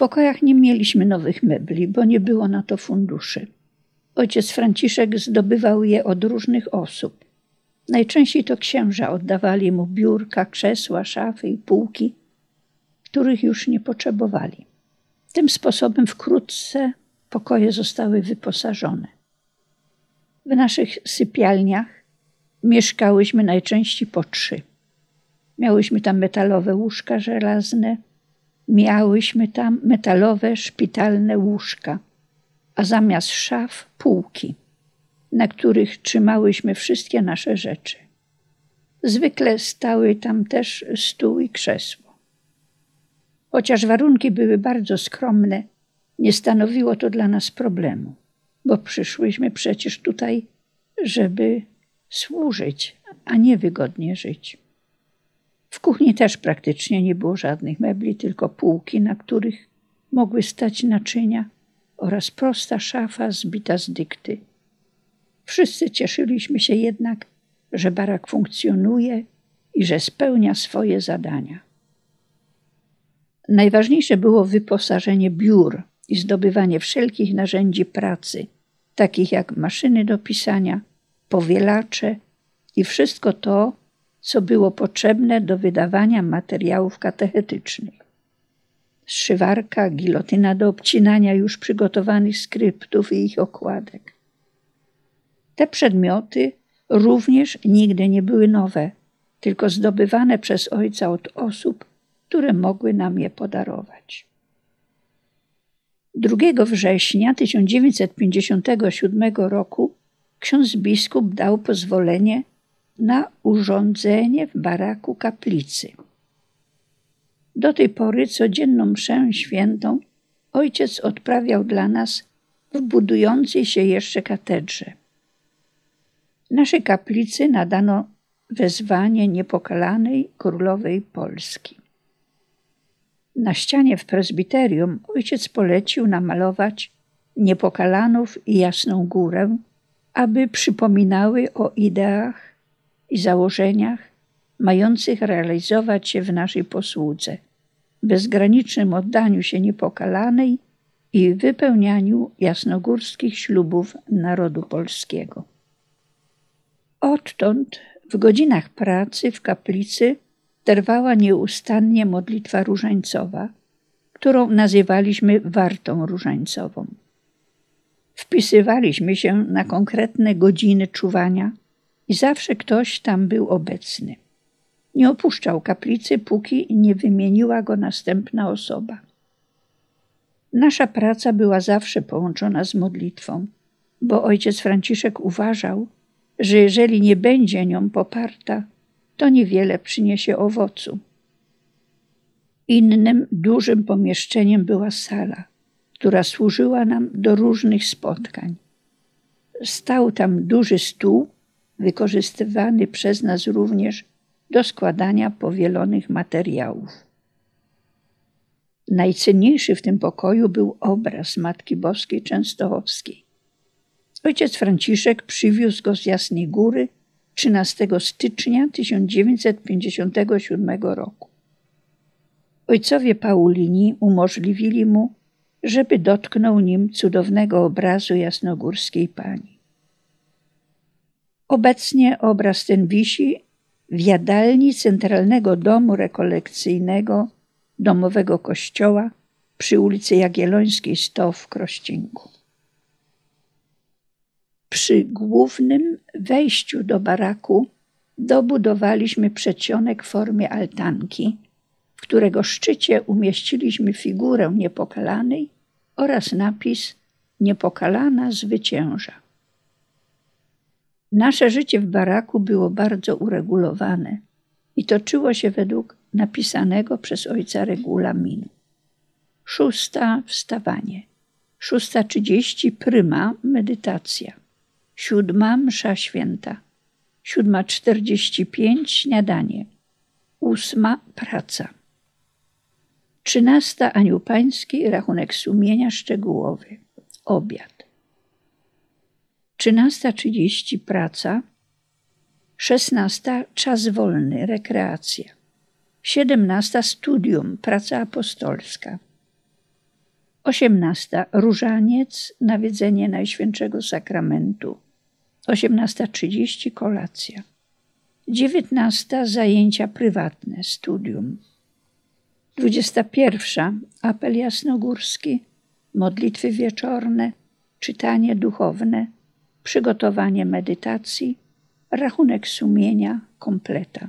pokojach nie mieliśmy nowych mebli, bo nie było na to funduszy. Ojciec Franciszek zdobywał je od różnych osób. Najczęściej to księża oddawali mu biurka, krzesła, szafy i półki, których już nie potrzebowali. Tym sposobem wkrótce pokoje zostały wyposażone. W naszych sypialniach mieszkałyśmy najczęściej po trzy. Miałyśmy tam metalowe łóżka żelazne, miałyśmy tam metalowe szpitalne łóżka, a zamiast szaf półki, na których trzymałyśmy wszystkie nasze rzeczy. Zwykle stały tam też stół i krzesło. Chociaż warunki były bardzo skromne, nie stanowiło to dla nas problemu, bo przyszłyśmy przecież tutaj, żeby służyć, a nie wygodnie żyć. W kuchni też praktycznie nie było żadnych mebli, tylko półki, na których mogły stać naczynia oraz prosta szafa zbita z dykty. Wszyscy cieszyliśmy się jednak, że barak funkcjonuje i że spełnia swoje zadania. Najważniejsze było wyposażenie biur i zdobywanie wszelkich narzędzi pracy, takich jak maszyny do pisania, powielacze i wszystko to, co było potrzebne do wydawania materiałów katechetycznych. Szywarka, gilotyna do obcinania już przygotowanych skryptów i ich okładek. Te przedmioty również nigdy nie były nowe, tylko zdobywane przez ojca od osób, które mogły nam je podarować. 2 września 1957 roku ksiądz biskup dał pozwolenie na urządzenie w baraku kaplicy. Do tej pory codzienną mszę świętą ojciec odprawiał dla nas w budującej się jeszcze katedrze. Naszej kaplicy nadano wezwanie niepokalanej królowej Polski. Na ścianie w prezbiterium ojciec polecił namalować niepokalanów i jasną górę, aby przypominały o ideach i założeniach mających realizować się w naszej posłudze, bezgranicznym oddaniu się niepokalanej i wypełnianiu jasnogórskich ślubów narodu polskiego. Odtąd w godzinach pracy w kaplicy trwała nieustannie modlitwa różańcowa, którą nazywaliśmy wartą różańcową. Wpisywaliśmy się na konkretne godziny czuwania i zawsze ktoś tam był obecny. Nie opuszczał kaplicy, póki nie wymieniła go następna osoba. Nasza praca była zawsze połączona z modlitwą, bo ojciec Franciszek uważał, że jeżeli nie będzie nią poparta, to niewiele przyniesie owocu. Innym dużym pomieszczeniem była sala, która służyła nam do różnych spotkań. Stał tam duży stół, wykorzystywany przez nas również do składania powielonych materiałów. Najcenniejszy w tym pokoju był obraz Matki Boskiej Częstochowskiej. Ojciec Franciszek przywiózł go z Jasnej Góry 13 stycznia 1957 roku. Ojcowie Paulini umożliwili mu, żeby dotknął nim cudownego obrazu jasnogórskiej pani. Obecnie obraz ten wisi w jadalni Centralnego Domu Rekolekcyjnego Domowego Kościoła przy ulicy Jagiellońskiej 100 w Krościenku. Przy głównym wejściu do baraku dobudowaliśmy przedsionek w formie altanki, w którego szczycie umieściliśmy figurę niepokalanej oraz napis Niepokalana zwycięża. Nasze życie w baraku było bardzo uregulowane i toczyło się według napisanego przez ojca regulaminu. Szósta wstawanie, szósta trzydzieści pryma medytacja, siódma msza święta, siódma czterdzieści pięć śniadanie, ósma praca. Trzynasta anioł pański, rachunek sumienia szczegółowy, obiad. 13.30 praca, 16 czas wolny, rekreacja, 17 studium, praca apostolska, 18. Różaniec, nawiedzenie Najświętszego Sakramentu. 18.30 kolacja. 19. Zajęcia prywatne, studium. 21. Apel jasnogórski, modlitwy wieczorne, czytanie duchowne, przygotowanie medytacji, rachunek sumienia, kompleta.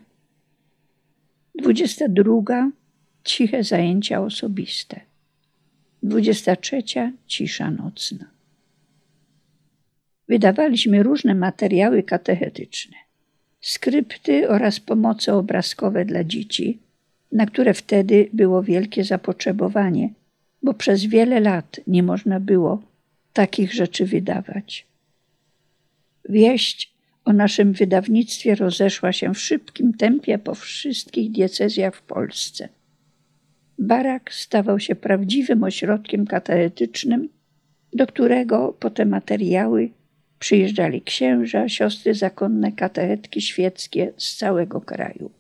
22. Ciche zajęcia osobiste. 23. Cisza nocna. Wydawaliśmy różne materiały katechetyczne, skrypty oraz pomoce obrazkowe dla dzieci, na które wtedy było wielkie zapotrzebowanie, bo przez wiele lat nie można było takich rzeczy wydawać. Wieść o naszym wydawnictwie rozeszła się w szybkim tempie po wszystkich diecezjach w Polsce. Barak stawał się prawdziwym ośrodkiem katechetycznym, do którego po te materiały przyjeżdżali księża, siostry zakonne, katechetki świeckie z całego kraju.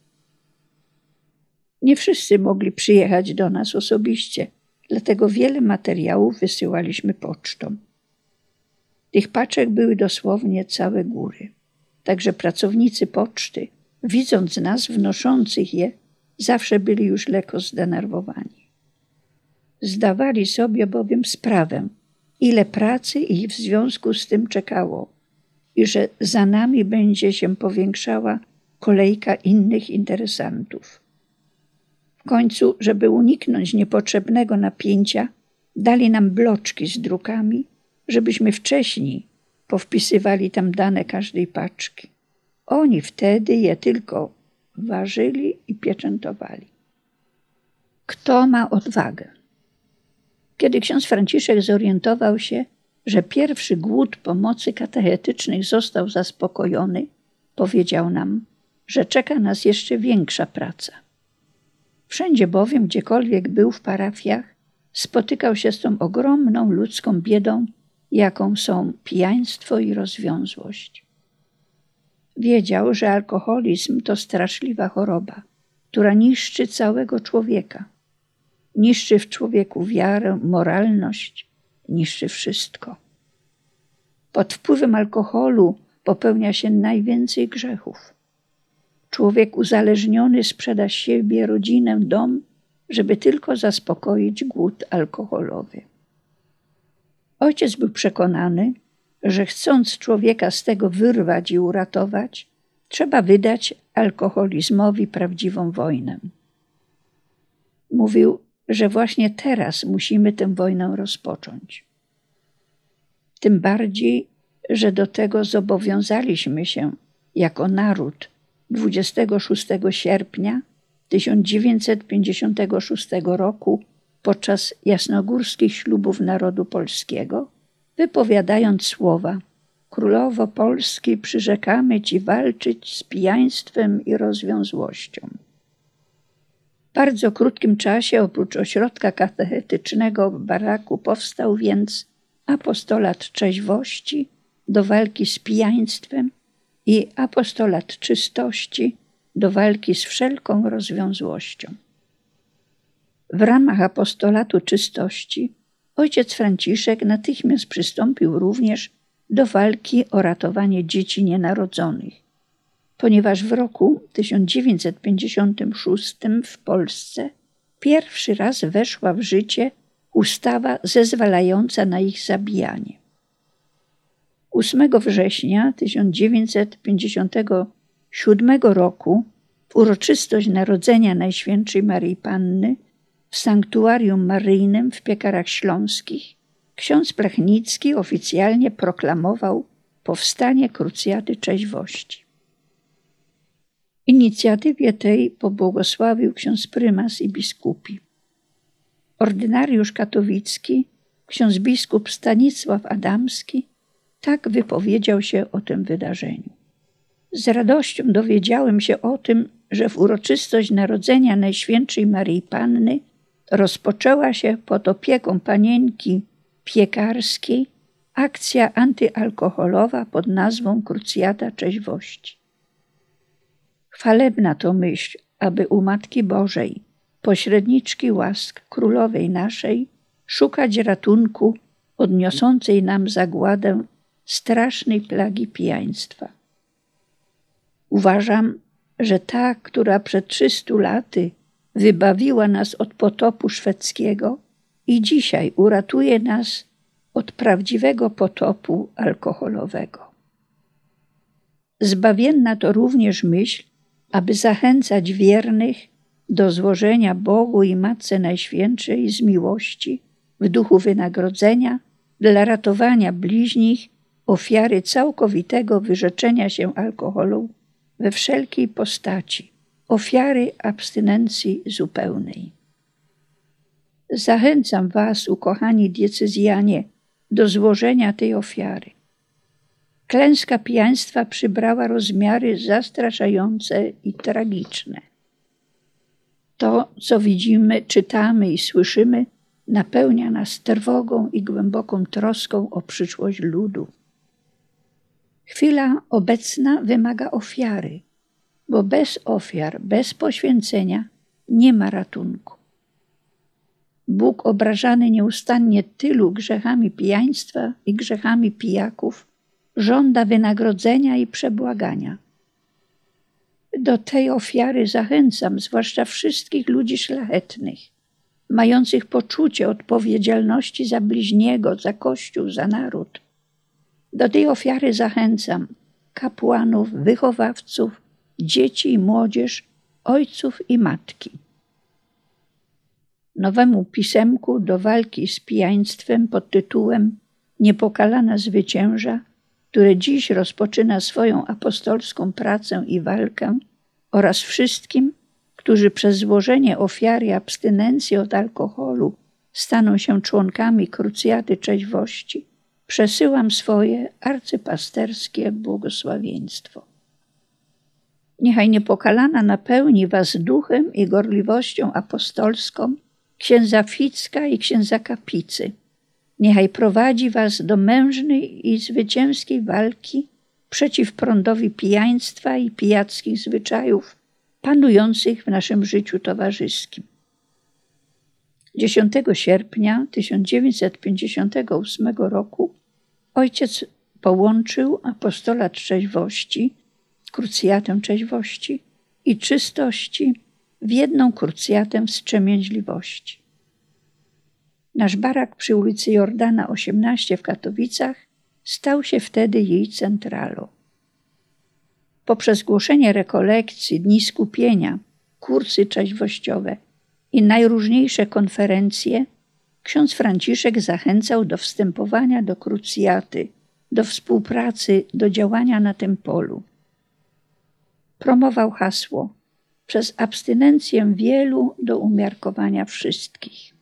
Nie wszyscy mogli przyjechać do nas osobiście, dlatego wiele materiałów wysyłaliśmy pocztą. Tych paczek były dosłownie całe góry. Także pracownicy poczty, widząc nas wnoszących je, zawsze byli już lekko zdenerwowani. Zdawali sobie bowiem sprawę, ile pracy ich w związku z tym czekało i że za nami będzie się powiększała kolejka innych interesantów. W końcu, żeby uniknąć niepotrzebnego napięcia, dali nam bloczki z drukami, żebyśmy wcześniej powpisywali tam dane każdej paczki. Oni wtedy je tylko ważyli i pieczętowali. Kto ma odwagę? Kiedy ksiądz Franciszek zorientował się, że pierwszy głód pomocy katechetycznej został zaspokojony, powiedział nam, że czeka nas jeszcze większa praca. Wszędzie bowiem, gdziekolwiek był w parafiach, spotykał się z tą ogromną ludzką biedą, jaką są pijaństwo i rozwiązłość. Wiedział, że alkoholizm to straszliwa choroba, która niszczy całego człowieka. Niszczy w człowieku wiarę, moralność, niszczy wszystko. Pod wpływem alkoholu popełnia się najwięcej grzechów. Człowiek uzależniony sprzeda siebie, rodzinę, dom, żeby tylko zaspokoić głód alkoholowy. Ojciec był przekonany, że chcąc człowieka z tego wyrwać i uratować, trzeba wydać alkoholizmowi prawdziwą wojnę. Mówił, że właśnie teraz musimy tę wojnę rozpocząć. Tym bardziej, że do tego zobowiązaliśmy się jako naród 26 sierpnia 1956 roku podczas jasnogórskich ślubów narodu polskiego, wypowiadając słowa Królowo Polski, przyrzekamy Ci walczyć z pijaństwem i rozwiązłością. W bardzo krótkim czasie oprócz ośrodka katechetycznego w baraku powstał więc apostolat trzeźwości do walki z pijaństwem i apostolat czystości do walki z wszelką rozwiązłością. W ramach apostolatu czystości ojciec Franciszek natychmiast przystąpił również do walki o ratowanie dzieci nienarodzonych, ponieważ w roku 1956 w Polsce pierwszy raz weszła w życie ustawa zezwalająca na ich zabijanie. 8 września 1957 roku w uroczystość Narodzenia Najświętszej Maryi Panny w sanktuarium maryjnym w Piekarach Śląskich ksiądz Plechnicki oficjalnie proklamował powstanie krucjaty trzeźwości. Inicjatywie tej pobłogosławił ksiądz prymas i biskupi. Ordynariusz katowicki, ksiądz biskup Stanisław Adamski tak wypowiedział się o tym wydarzeniu. Z radością dowiedziałem się o tym, że w uroczystość narodzenia Najświętszej Maryi Panny rozpoczęła się pod opieką panienki piekarskiej akcja antyalkoholowa pod nazwą Krucjata Trzeźwości. Chwalebna to myśl, aby u Matki Bożej, pośredniczki łask królowej naszej, szukać ratunku od niosącej nam zagładę strasznej plagi pijaństwa. Uważam, że ta, która przed 300 laty wybawiła nas od potopu szwedzkiego i dzisiaj uratuje nas od prawdziwego potopu alkoholowego. Zbawienna to również myśl, aby zachęcać wiernych do złożenia Bogu i Matce Najświętszej z miłości w duchu wynagrodzenia dla ratowania bliźnich ofiary całkowitego wyrzeczenia się alkoholu we wszelkiej postaci, ofiary abstynencji zupełnej. Zachęcam Was, ukochani diecezjanie, do złożenia tej ofiary. Klęska pijaństwa przybrała rozmiary zastraszające i tragiczne. To, co widzimy, czytamy i słyszymy, napełnia nas trwogą i głęboką troską o przyszłość ludu. Chwila obecna wymaga ofiary, bo bez ofiar, bez poświęcenia nie ma ratunku. Bóg obrażany nieustannie tylu grzechami pijaństwa i grzechami pijaków żąda wynagrodzenia i przebłagania. Do tej ofiary zachęcam zwłaszcza wszystkich ludzi szlachetnych, mających poczucie odpowiedzialności za bliźniego, za Kościół, za naród. Do tej ofiary zachęcam kapłanów, wychowawców, dzieci i młodzież, ojców i matki. Nowemu pisemku do walki z pijaństwem pod tytułem Niepokalana zwycięża które dziś rozpoczyna swoją apostolską pracę i walkę, oraz wszystkim, którzy przez złożenie ofiary abstynencji od alkoholu staną się członkami krucjaty trzeźwości, przesyłam swoje arcypasterskie błogosławieństwo. Niechaj niepokalana napełni was duchem i gorliwością apostolską księdza Ficka i księdza Kapicy – Niechaj prowadzi was do mężnej i zwycięskiej walki przeciw prądowi pijaństwa i pijackich zwyczajów panujących w naszym życiu towarzyskim. 10 sierpnia 1958 roku ojciec połączył apostolat trzeźwości, krucjatę trzeźwości i czystości w jedną krucjatę wstrzemięźliwości. Nasz barak przy ulicy Jordana 18 w Katowicach stał się wtedy jej centralą. Poprzez głoszenie rekolekcji, dni skupienia, kursy trzeźwościowe i najróżniejsze konferencje, ksiądz Franciszek zachęcał do wstępowania do krucjaty, do współpracy, do działania na tym polu. Promował hasło przez abstynencję wielu do umiarkowania wszystkich.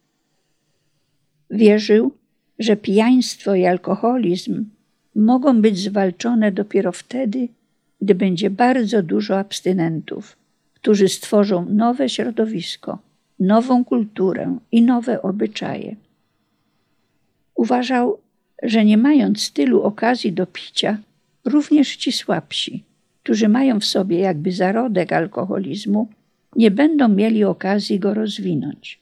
Wierzył, że pijaństwo i alkoholizm mogą być zwalczone dopiero wtedy, gdy będzie bardzo dużo abstynentów, którzy stworzą nowe środowisko, nową kulturę i nowe obyczaje. Uważał, że nie mając tylu okazji do picia, również ci słabsi, którzy mają w sobie jakby zarodek alkoholizmu, nie będą mieli okazji go rozwinąć.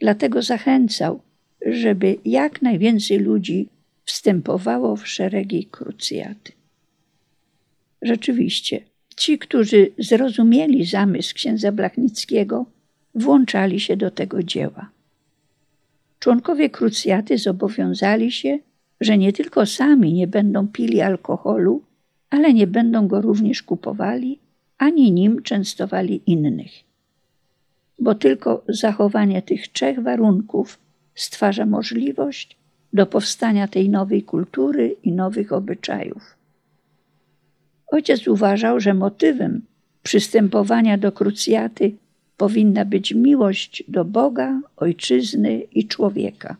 Dlatego zachęcał, żeby jak najwięcej ludzi wstępowało w szeregi krucjaty. Rzeczywiście, ci, którzy zrozumieli zamysł księdza Blachnickiego, włączali się do tego dzieła. Członkowie krucjaty zobowiązali się, że nie tylko sami nie będą pili alkoholu, ale nie będą go również kupowali, ani nim częstowali innych. Bo tylko zachowanie tych trzech warunków stwarza możliwość do powstania tej nowej kultury i nowych obyczajów. Ojciec uważał, że motywem przystępowania do krucjaty powinna być miłość do Boga, ojczyzny i człowieka.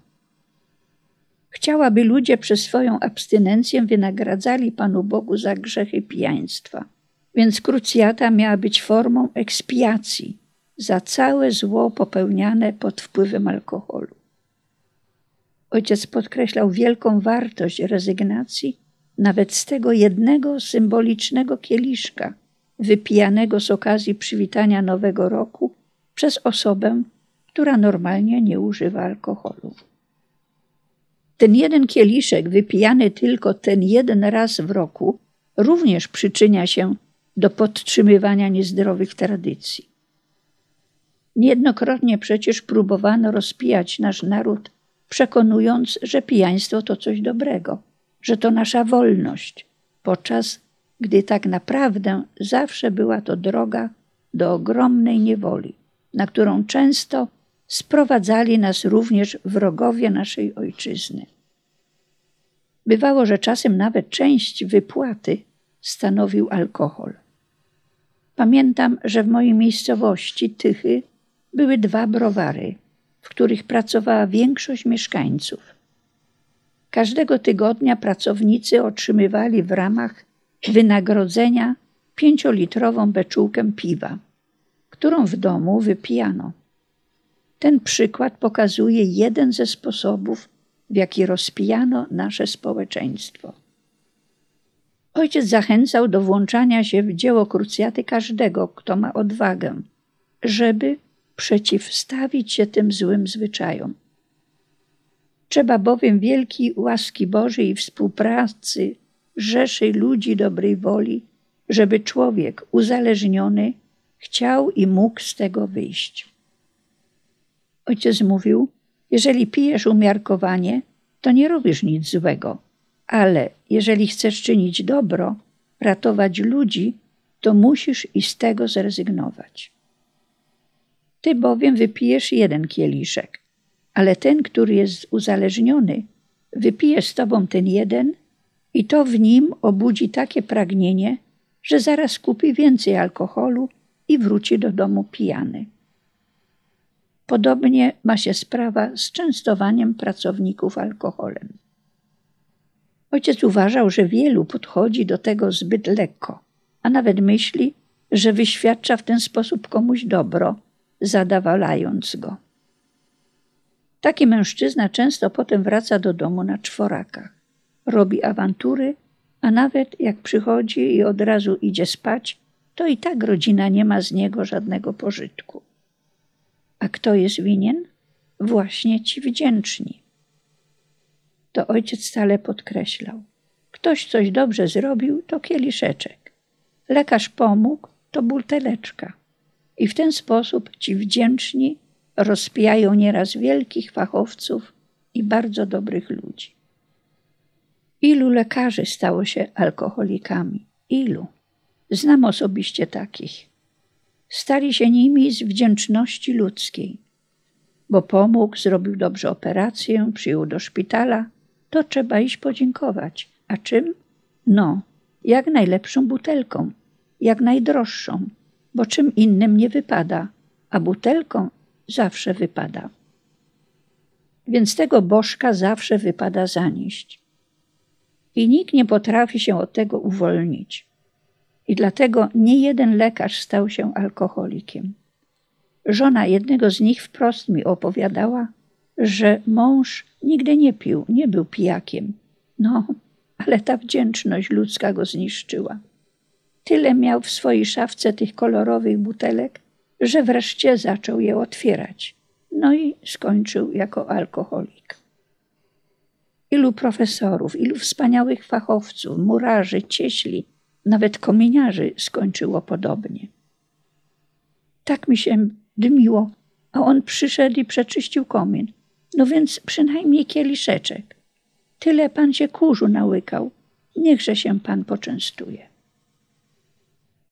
Chciałaby ludzie przez swoją abstynencję wynagradzali Panu Bogu za grzechy pijaństwa, więc krucjata miała być formą ekspiacji za całe zło popełniane pod wpływem alkoholu. Ojciec podkreślał wielką wartość rezygnacji nawet z tego jednego symbolicznego kieliszka, wypijanego z okazji przywitania Nowego Roku przez osobę, która normalnie nie używa alkoholu. Ten jeden kieliszek, wypijany tylko ten jeden raz w roku, również przyczynia się do podtrzymywania niezdrowych tradycji. Niejednokrotnie przecież próbowano rozpijać nasz naród, przekonując, że pijaństwo to coś dobrego, że to nasza wolność, podczas gdy tak naprawdę zawsze była to droga do ogromnej niewoli, na którą często sprowadzali nas również wrogowie naszej ojczyzny. Bywało, że czasem nawet część wypłaty stanowił alkohol. Pamiętam, że w mojej miejscowości Tychy były dwa browary, w których pracowała większość mieszkańców. Każdego tygodnia pracownicy otrzymywali w ramach wynagrodzenia pięciolitrową beczułkę piwa, którą w domu wypijano. Ten przykład pokazuje jeden ze sposobów, w jaki rozpijano nasze społeczeństwo. Ojciec zachęcał do włączania się w dzieło krucjaty każdego, kto ma odwagę, żeby przeciwstawić się tym złym zwyczajom. Trzeba bowiem wielkiej łaski Bożej i współpracy rzeszy ludzi dobrej woli, żeby człowiek uzależniony chciał i mógł z tego wyjść. Ojciec mówił, jeżeli pijesz umiarkowanie, to nie robisz nic złego, ale jeżeli chcesz czynić dobro, ratować ludzi, to musisz i z tego zrezygnować. Ty bowiem wypijesz jeden kieliszek, ale ten, który jest uzależniony, wypije z tobą ten jeden i to w nim obudzi takie pragnienie, że zaraz kupi więcej alkoholu i wróci do domu pijany. Podobnie ma się sprawa z częstowaniem pracowników alkoholem. Ojciec uważał, że wielu podchodzi do tego zbyt lekko, a nawet myśli, że wyświadcza w ten sposób komuś dobro, zadawalając go. Taki mężczyzna często potem wraca do domu na czworakach, robi awantury, a nawet jak przychodzi i od razu idzie spać, to i tak rodzina nie ma z niego żadnego pożytku. A kto jest winien? Właśnie ci wdzięczni. To ojciec stale podkreślał. Ktoś coś dobrze zrobił, to kieliszeczek. Lekarz pomógł, to buteleczka. I w ten sposób ci wdzięczni rozpijają nieraz wielkich fachowców i bardzo dobrych ludzi. Ilu lekarzy stało się alkoholikami? Ilu? Znam osobiście takich. Stali się nimi z wdzięczności ludzkiej, bo pomógł, zrobił dobrze operację, przyjął do szpitala, to trzeba iść podziękować. A czym? No, jak najlepszą butelką, jak najdroższą, bo czym innym nie wypada, a butelką zawsze wypada. Więc tego bożka zawsze wypada zanieść. I nikt nie potrafi się od tego uwolnić. I dlatego nie jeden lekarz stał się alkoholikiem. Żona jednego z nich wprost mi opowiadała, że mąż nigdy nie pił, nie był pijakiem. No, ale ta wdzięczność ludzka go zniszczyła. Tyle miał w swojej szafce tych kolorowych butelek, że wreszcie zaczął je otwierać. No i skończył jako alkoholik. Ilu profesorów, ilu wspaniałych fachowców, murarzy, cieśli, nawet kominiarzy skończyło podobnie. Tak mi się dmiło, a on przyszedł i przeczyścił komin. No więc przynajmniej kieliszeczek. Tyle pan się kurzu nałykał, niechże się pan poczęstuje.